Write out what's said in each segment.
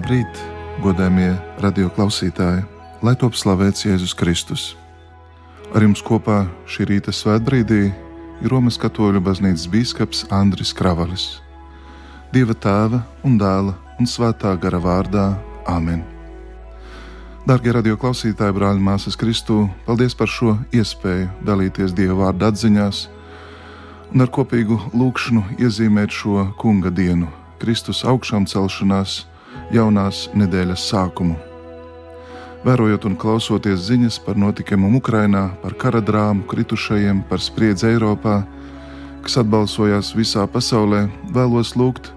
Labrīt, godājumie radioklausītāji, lai top slavēts Jēzus Kristus. Ar jums kopā šī rīta svētbrīdī ir Romas katoļu baznīcas biskups Andris Kravalis. Dieva tēva un dēla un svētā gara vārdā Āmen. Darbie radioklausītāji, brāļi, māsas Kristū, paldies par šo iespēju dalīties Dieva vārdu atziņās un ar kopīgu lūgšanu iezīmēt šo kunga dienu, Kristus augšām celšanās jaunās nedēļas sākumu. Vērojot un klausoties ziņas par notikumiem Ukrajinā, par kara drāmu, kritušajiem, par spriedzi Eiropā, kas atbalsojās visā pasaulē, vēlos lūgt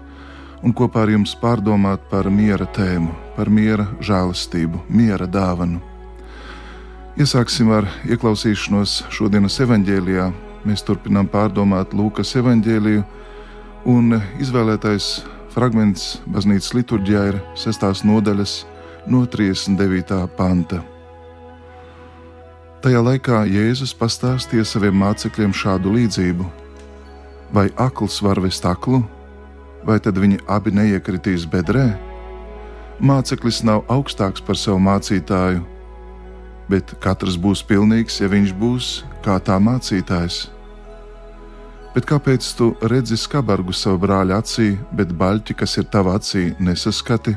un kopā ar jums pārdomāt par miera tēmu, par miera žēlastību, miera dāvanu. Iesāksim ar ieklausīšanos šodienas evanģēlijā. Mēs turpinām pārdomāt Lūkas evanģēliju, un izvēlētais Fragments baznīcas liturģijā ir 6. nodaļas no 39. panta. Tajā laikā Jēzus pastāstīja saviem mācekļiem šādu līdzību: Vai akls var vest aklu, vai tad viņi abi neiekritīs bedrē? Māceklis nav augstāks par savu mācītāju, bet katrs būs pilnīgs, ja viņš būs kā tā mācītājs. Bet kāpēc tu redzi skabargu savā brāļa acī, bet baļķi, kas ir tavā acī, nesaskati?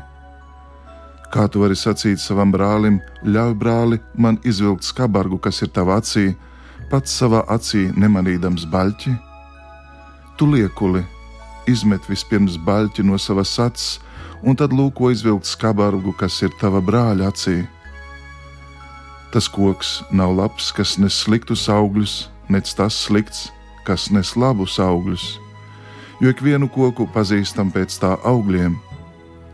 Kā tu vari sacīt savam brālim, ļauj brāli man izvilkt skabargu, kas ir tavā acī, pats savā acī nemanīdams baļķi? Tu liekuli, izmet vispirms baļķi no savas acis, un tad lūko izvilkt skabargu, kas ir tava brāļa acī. Tas koks nav labs, kas nes sliktus augļus, nec tas slikts, kas nes labus augļus, jo ikvienu koku pazīstam pēc tā augļiem.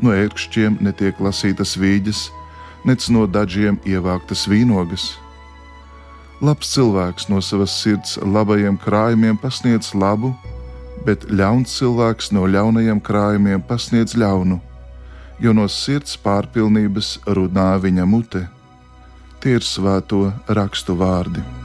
No ērkšķiem netiek lasītas vīģes, nec no dažiem ievāktas vīnogas. Labs cilvēks no savas sirds labajiem krājumiem pasniedz labu, bet ļauns cilvēks no ļaunajiem krājumiem pasniedz ļaunu, jo no sirds pārpilnības runā viņa mute. Tie ir svēto rakstu vārdi.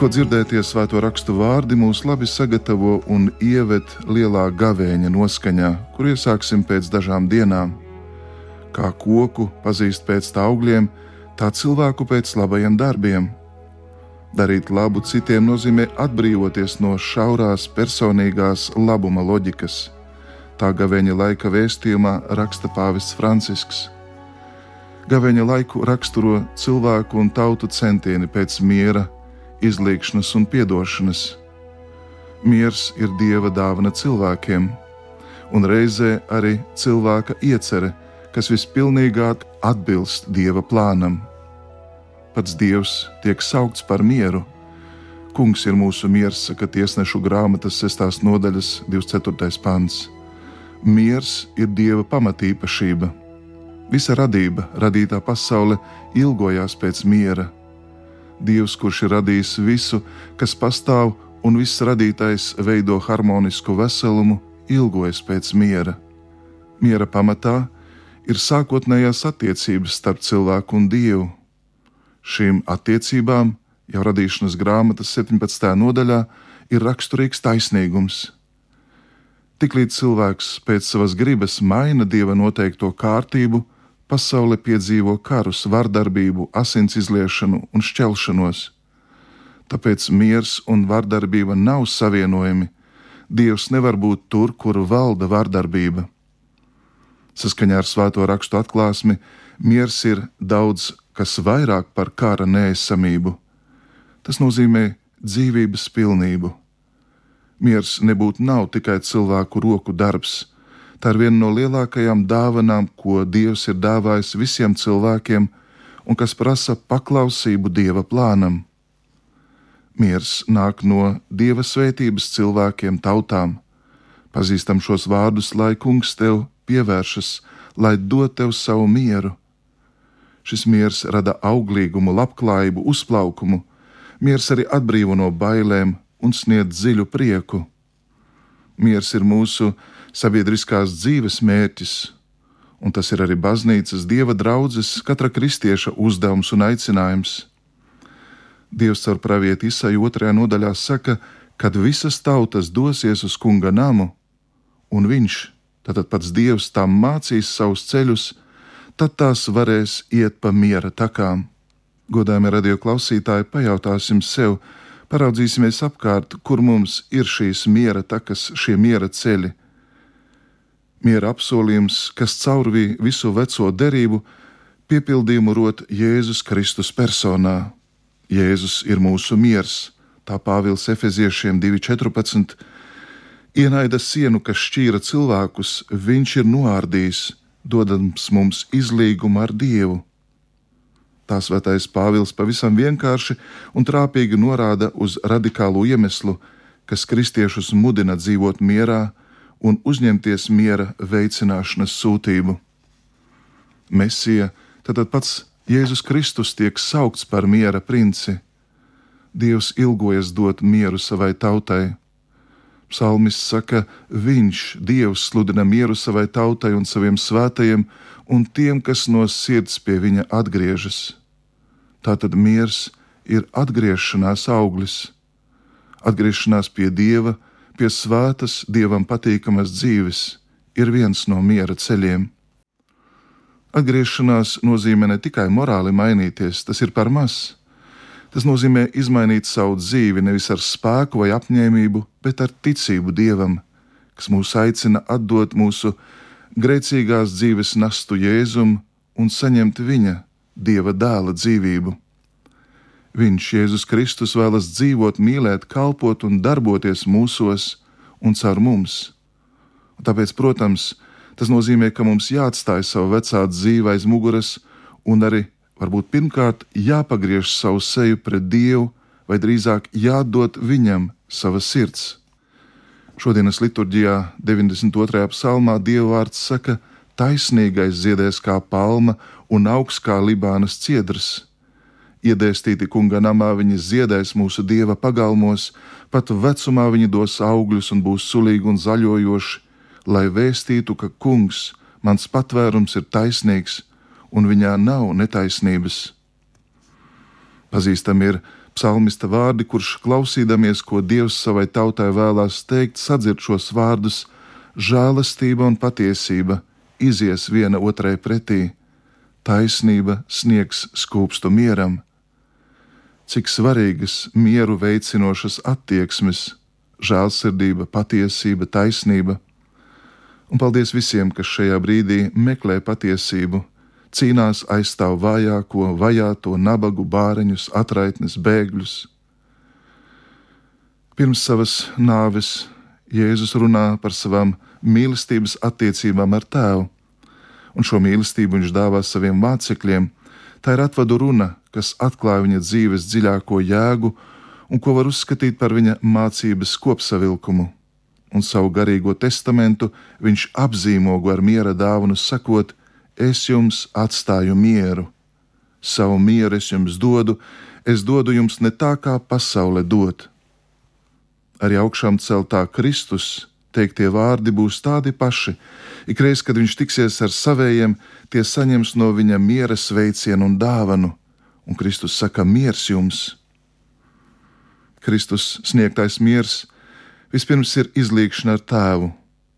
Tikko dzirdētie svēto rakstu vārdi mūs labi sagatavo un ieved lielā gavēņa noskaņā, kur iesāksim pēc dažām dienām. Kā koku pazīst pēc tā augļiem, tā cilvēku pēc labajiem darbiem. Darīt labu citiem nozīmē atbrīvoties no šaurās personīgās labuma loģikas. Tā gavēņa laika vēstījumā raksta Pāvests Francisks. Gavēņa laiku raksturo cilvēku un tautu centieni pēc miera, izlīkšanas un atdošanas. Miers ir dieva dāvana cilvēkiem, un reizē arī cilvēka iecerē, kas vispilnīgāk atbilst dieva plānam. Pats dievs tiek saukts par mieru. Kungs ir mūsu miers, saka tiesnešu grāmatas 6. nodaļas 24. pants. Miers ir dieva pamatīpašība. Visa radība, radītā pasaule, ilgojās pēc miera Dievs, kurš ir radījis visu, kas pastāv, un viss radītais veido harmonisku veselumu, ilgojas pēc miera. Miera pamatā ir sākotnējās attiecības starp cilvēku un dievu. Šīm attiecībām jau radīšanas grāmatas 17. nodaļā ir raksturīgs taisnīgums. Tiklīdz cilvēks pēc savas gribas maina dieva noteikto kārtību, Pasaule piedzīvo karus, vardarbību, asins izliešanu un šķelšanos. Tāpēc miers un vardarbība nav savienojami. Dievs nevar būt tur, kur valda vardarbība. Saskaņā ar svēto rakstu atklāsmi, miers ir daudz kas vairāk par kara nēsamību. Tas nozīmē dzīvības pilnību. Miers nebūtu nav tikai cilvēku roku darbs, Tā ir viena no lielākajām dāvanām, ko Dievs ir dāvājis visiem cilvēkiem, un kas prasa paklausību Dieva plānam. Miers nāk no dieva svētības cilvēkiem, tautām. Pazīstam šos vārdus, lai kungs tev pievēršas, lai dod tev savu mieru. Šis miers rada auglīgumu, labklājību, uzplaukumu. Miers arī atbrīvo no bailēm un sniedz dziļu prieku. Miers ir mūsu sabiedriskās dzīves mērķis, un tas ir arī baznīcas, dieva draudzes, katra kristieša uzdevums un aicinājums. Dievs caur pravieti Isai otrajā nodaļā saka, kad visas tautas dosies uz kunga namu, un viņš, tātad pats Dievs, tām mācīs savus ceļus, tad tās varēs iet pa miera takām. Godājumi radio klausītāji, pajautāsim sev, paraudzīsimies apkārt, kur mums ir šīs miera takas, šie miera ceļi. Miera apsolījums, kas caurvīja visu veco derību, piepildījumu rot Jēzus Kristus personā. Jēzus ir mūsu miers, tā Pāvils Efeziešiem 2.14. Ienaida sienu, kas šķīra cilvēkus, viņš ir noārdījis, dodams mums izlīgumu ar Dievu. Tā svētais Pāvils pavisam vienkārši un trāpīgi norāda uz radikālu iemeslu, kas kristiešus mudina dzīvot mierā un uzņemties miera veicināšanas sūtību. Mesija, tad pats Jēzus Kristus tiek saukts par miera princi. Dievs ilgojas dot mieru savai tautai. Psalmis saka, Viņš, Dievs, sludina mieru savai tautai un saviem svētajiem, un tiem, kas no sirds pie viņa atgriežas. Tātad miers ir atgriešanās auglis, atgriešanās pie dieva, pie svētas, dievam patīkamas dzīves, ir viens no miera ceļiem. Atgriešanās nozīmē ne tikai morāli mainīties, tas ir par maz. Tas nozīmē izmainīt savu dzīvi nevis ar spēku vai apņēmību, bet ar ticību dievam, kas mūs aicina atdot mūsu grēcīgās dzīves nastu Jēzum un saņemt viņa Dieva dēla dzīvību. Viņš, Jēzus Kristus, vēlas dzīvot, mīlēt, kalpot un darboties mūsos un caur mums. Un tāpēc, protams, tas nozīmē, ka mums jāatstāj savu vecā dzīve aiz muguras un arī, varbūt pirmkārt, jāpagriež savu seju pret Dievu, vai drīzāk jādod Viņam sava sirds. Šodienas liturģijā, 92. psalmā, Dieva vārds saka, taisnīgais ziedēs kā palma un augs kā Libānas ciedrs. Iedēstīti kunga namā viņi ziedēs mūsu dieva pagalmos, pat vecumā viņi dos augļus un būs sulīgi un zaļojoši, lai vēstītu, ka kungs, mans patvērums ir taisnīgs un viņā nav netaisnības. Pazīstam ir psalmista vārdi, kurš klausīdamies, ko Dievs savai tautai vēlās teikt, sadzird šos vārdus: žēlastība un patiesība izies viena otrai pretī, taisnība sniegs skūpstu mieram. Cik svarīgas mieru veicinošas attieksmes, žēlsirdība, patiesība, taisnība. Un paldies visiem, kas šajā brīdī meklē patiesību, cīnās aizstāv vājāko, vajāto, nabagu, bāreņus, atraitnes, bēgļus. Pirms savas nāves Jēzus runā par savām mīlestības attiecībām ar tēvu, un šo mīlestību viņš dāvā saviem mācekļiem. Tā ir atvadu runa, kas atklāja viņa dzīves dziļāko jēgu un ko var uzskatīt par viņa mācības kopsavilkumu. Un savu garīgo testamentu viņš apzīmogu ar miera dāvanu, sakot: Es jums atstāju mieru, savu mieru es jums dodu, es dodu jums ne tā, kā pasaule dod. Arī augšām celtā Kristus teiktie vārdi būs tādi paši. Ikreiz, kad viņš tiksies ar savējiem, tie saņems no viņa miera sveicienu un dāvanu, un Kristus saka: Miers jums! Kristus sniegtais miers vispirms ir izlīgšana ar tēvu,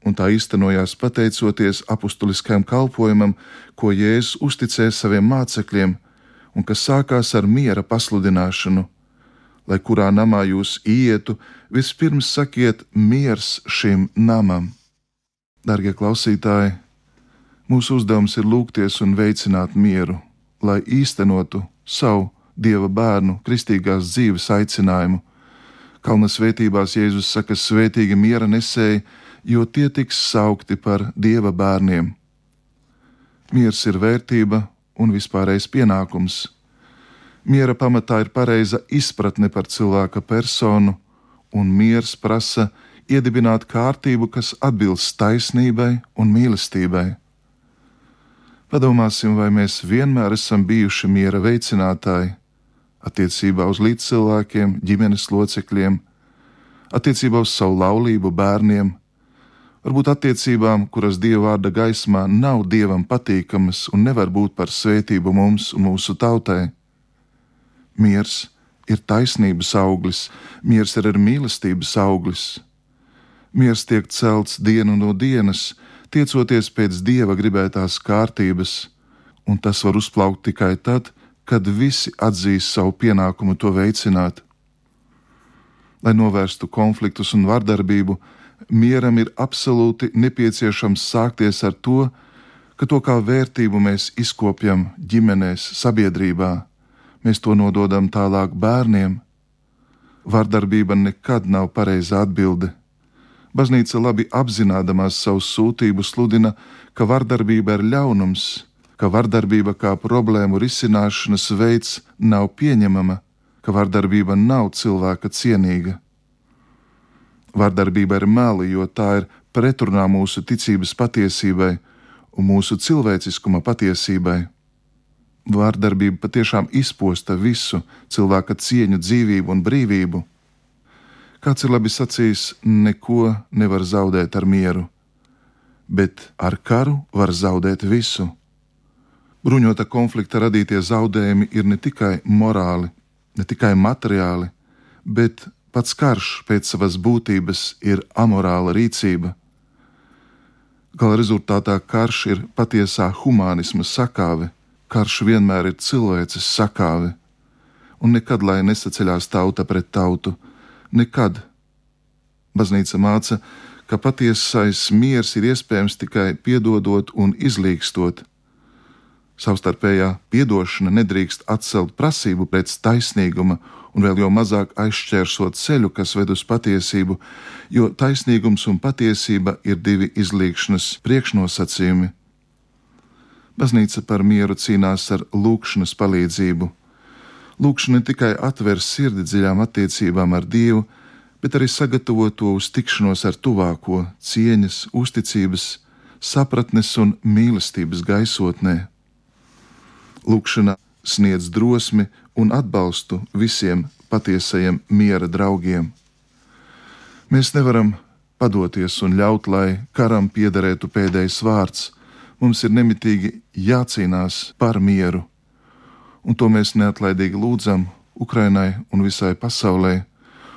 un tā īstenojās pateicoties apustuliskajam kalpojumam, ko Jēzus uzticēja saviem mācekļiem, un kas sākās ar miera pasludināšanu lai kurā namā jūs ietu, vispirms sakiet miers šim namam. Darbie klausītāji, mūsu uzdevums ir lūgties un veicināt mieru, lai īstenotu savu dieva bērnu kristīgās dzīves aicinājumu. Kalna svētībās Jēzus saka, svētīgi miera nesēji, jo tie tiks saukti par dieva bērniem. Miers ir vērtība un vispārējais pienākums Miera pamatā ir pareiza izpratne par cilvēka personu, un miers prasa iedibināt kārtību, kas atbilst taisnībai un mīlestībai. Padomāsim, vai mēs vienmēr esam bijuši miera veicinātāji attiecībā uz līdzcilvēkiem, ģimenes locekļiem, attiecībā uz savu laulību, bērniem, varbūt attiecībām, kuras dieva vārda gaismā nav dievam patīkamas un nevar būt par svētību mums un mūsu tautai. Miers ir taisnības auglis, miers ir arī mīlestības auglis. Miers tiek celts dienu no dienas, tiecoties pēc dieva gribētās kārtības, un tas var uzplaukt tikai tad, kad visi atzīst savu pienākumu to veicināt. Lai novērstu konfliktus un vardarbību, mieram ir absolūti nepieciešams sākties ar to, ka to kā vērtību mēs izkopjam ģimenēs, sabiedrībā mēs to nododam tālāk bērniem. Vardarbība nekad nav pareizā atbilde. Baznīca labi apzinādamās savu sūtību sludina, ka vardarbība ir ļaunums, ka vardarbība kā problēmu risināšanas veids nav pieņemama, ka vardarbība nav cilvēka cienīga. Vardarbība ir meli, jo tā ir pretrunā mūsu ticības patiesībai un mūsu cilvēciskuma patiesībai. Vārdarbība patiešām izposta visu cilvēka cieņu, dzīvību un brīvību. Kāds ir labi sacījis, neko nevar zaudēt ar mieru, bet ar karu var zaudēt visu. Bruņota konflikta radītie zaudējumi ir ne tikai morāli, ne tikai materiāli, bet pats karš pēc savas būtības ir amorāla rīcība. Gala rezultātā karš ir patiesā humanisma sakāve karš vienmēr ir cilvēces sakāve, un nekad lai nesaceļās tauta pret tautu, nekad. Baznīca māca, ka patiesais miers ir iespējams tikai piedodot un izlīgstot. Savstarpējā piedošana nedrīkst atcelt prasību pēc taisnīguma, un vēl jau mazāk aizšķērsot ceļu, kas ved uz patiesību, jo taisnīgums un patiesība ir divi izlīgšanas priekšnosacījumi. Baznīca par mieru cīnās ar lūkšanas palīdzību. Lūkšana ne tikai atver sirdi dziļām attiecībām ar Dievu, bet arī sagatavo to uz tikšanos ar tuvāko, cieņas, uzticības, sapratnes un mīlestības gaisotnē. Lūkšana sniedz drosmi un atbalstu visiem patiesajiem miera draugiem. Mēs nevaram padoties un ļaut, lai karam piederētu pēdējais vārds Mums ir nemitīgi jācīnās par mieru, un to mēs neatlaidīgi lūdzam Ukrainai un visai pasaulē,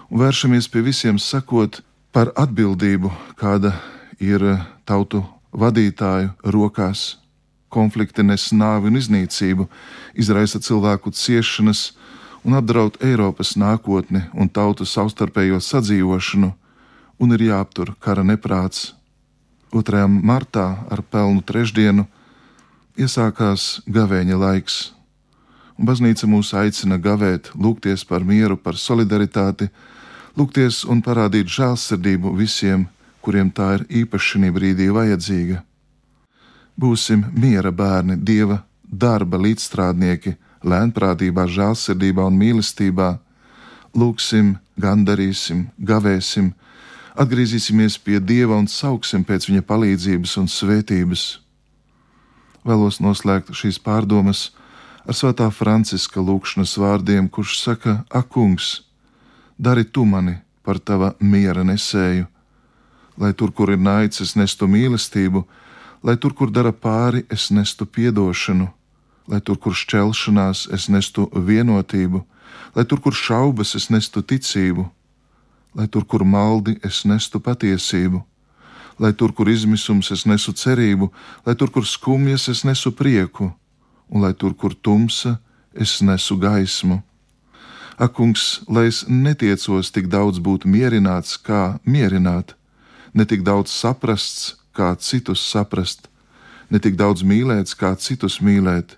un vēršamies pie visiem sakot par atbildību, kāda ir tautu vadītāju rokās. Konflikti nes nāvi un iznīcību, izraisa cilvēku ciešanas un apdraud Eiropas nākotni un tautu savstarpējo sadzīvošanu, un ir jāaptur kara neprāts, 2. martā ar pelnu trešdienu iesākās gavēņa laiks, un baznīca mūs aicina gavēt, lūgties par mieru, par solidaritāti, lūgties un parādīt žēlsirdību visiem, kuriem tā ir īpaši šī brīdī vajadzīga. Būsim miera bērni, dieva darba līdzstrādnieki, lēnprātībā, žēlsirdībā un mīlestībā, lūgsim, gandarīsim, gavēsim, Atgriezīsimies pie Dieva un sauksim pēc Viņa palīdzības un svētības. Vēlos noslēgt šīs pārdomas ar Svētā Franciska lūkšanas vārdiem, kurš saka: Ak, kungs, dari tu mani par tava miera nesēju, lai tur, kur ir naids, es nestu mīlestību, lai tur, kur dara pāri, es nestu piedošanu, lai tur, kur šķelšanās, es nestu vienotību, lai tur, kur šaubas, es nestu ticību lai tur, kur maldi, es nestu patiesību, lai tur, kur izmisums, es nesu cerību, lai tur, kur skumjas, es nesu prieku, un lai tur, kur tumsa, es nesu gaismu. Ak, kungs, lai es netiecos tik daudz būt mierināts, kā mierināt, ne tik daudz saprasts, kā citus saprast, ne tik daudz mīlēts, kā citus mīlēt,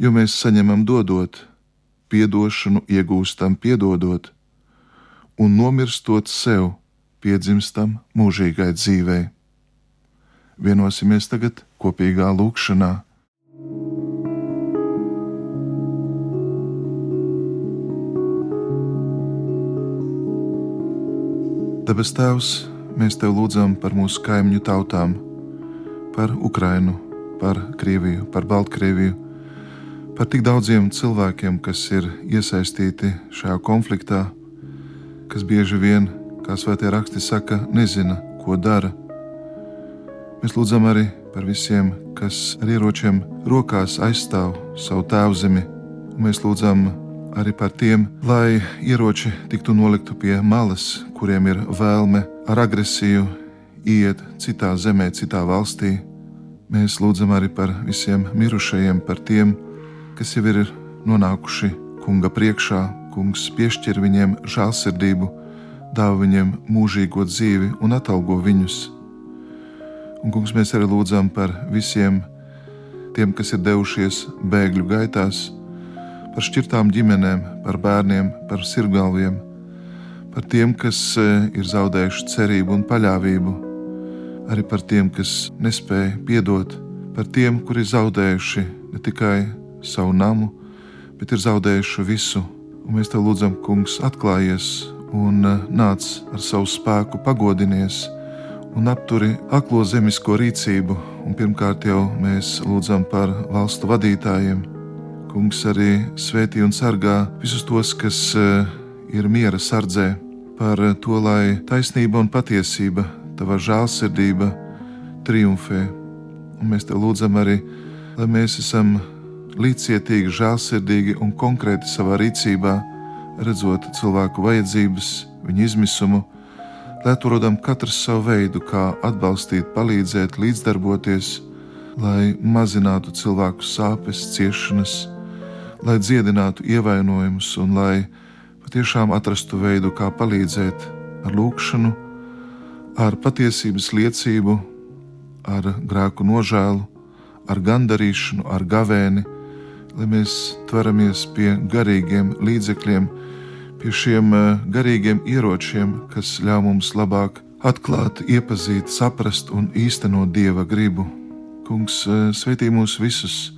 jo mēs saņemam dodot, piedošanu iegūstam piedodot un nomirstot sev, piedzimstam mūžīgai dzīvei. Vienosimies tagad kopīgā lūkšanā. Debes Tēvs, mēs Tev lūdzam par mūsu kaimiņu tautām, par Ukrainu, par Krieviju, par Baltkrieviju, par tik daudziem cilvēkiem, kas ir iesaistīti šajā konfliktā, kas bieži vien, kā svētie raksti saka, nezina, ko dara. Mēs lūdzam arī par visiem, kas ar ieročiem rokās aizstāv savu tēvzemi, un mēs lūdzam arī par tiem, lai ieroči tiktu noliktu pie malas, kuriem ir vēlme ar agresiju iet citā zemē, citā valstī. Mēs lūdzam arī par visiem mirušajiem, par tiem, kas jau ir nonākuši kunga priekšā. Kungs piešķir viņiem žēlsirdību, dāvā viņiem mūžīgo dzīvi un atalgo viņus. Un, kungs, mēs arī lūdzam par visiem tiem, kas ir devušies bēgļu gaitās, par šķirtām ģimenēm, par bērniem, par sirgalviem, par tiem, kas e, ir zaudējuši cerību un paļāvību, arī par tiem, kas nespēja piedot, par tiem, kuri zaudējuši ne tikai savu namu, bet ir zaudējuši visu. Un mēs te lūdzam, Kungs, atklājies un e, nāc ar savu spēku, pagodinies un apturi aklo zemisko rīcību. Un pirmkārt jau mēs lūdzam par valstu vadītājiem Kungs arī svētī un sargā visus tos, kas eh, ir miera sardzē, par to, lai taisnība un patiesība, tava žēlsirdība triumfē. Un mēs te lūdzam arī, lai mēs esam līdzcietīgi, žēlsirdīgi un konkrēti savā rīcībā, redzot cilvēku vajadzības, viņu izmisumu, lai atrodam katrs savu veidu, kā atbalstīt, palīdzēt, līdzdarboties, lai mazinātu cilvēku sāpes, ciešanas lai dziedinātu ievainojumus un lai patiešām atrastu veidu, kā palīdzēt ar lūgšanu, ar patiesības liecību, ar grēku nožēlu, ar gandarīšanu, ar gavēni, lai mēs tveramies pie garīgiem līdzekļiem, pie šiem eh, garīgiem ieročiem, kas ļauj mums labāk atklāt, iepazīt, saprast un īstenot dieva gribu. Kungs, eh, sveitī mūs visus!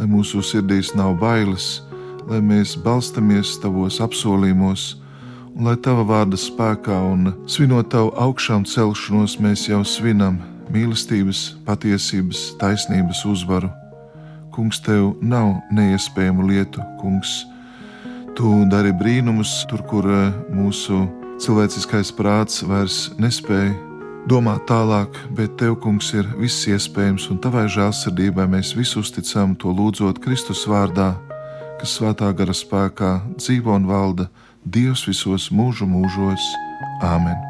lai mūsu sirdīs nav bailes, lai mēs balstamies tavos apsolījumos, un lai tava vārda spēkā un svinot tavu augšām celšanos, mēs jau svinam mīlestības, patiesības, taisnības uzvaru. Kungs, tev nav neiespējamu lietu, kungs. Tu dari brīnumus tur, kur eh, mūsu cilvēciskais prāts vairs nespēja domāt tālāk, bet Tev, Kungs, ir viss iespējams, un Tavai žēlsirdībai mēs visu uzticam to lūdzot Kristus vārdā, kas svētā gara spēkā dzīvo un valda Dievs visos mūžu mūžos. Āmen!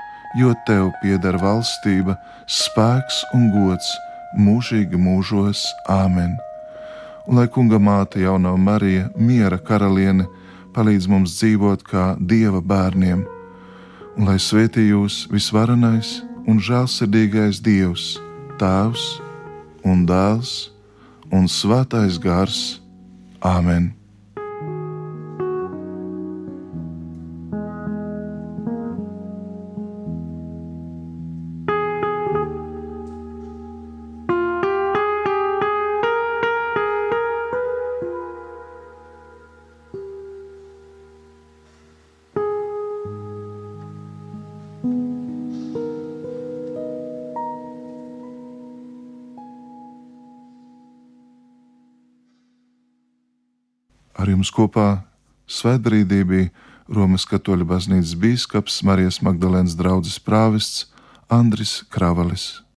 jo tev pieder valstība, spēks un gods mūžīgi mūžos. Āmen! un lai kunga māte jaunā Marija, miera karaliene, palīdz mums dzīvot kā dieva bērniem, un lai svētī jūs visvarenais un žēlsirdīgais Dievs, Tēvs un Dēls un Svētais Gars. Āmen! Jums kopā svētbrīdī bija Romas katoļu baznīcas bīskaps Marijas Magdalēnas draugs prāvests Andris Kravalis.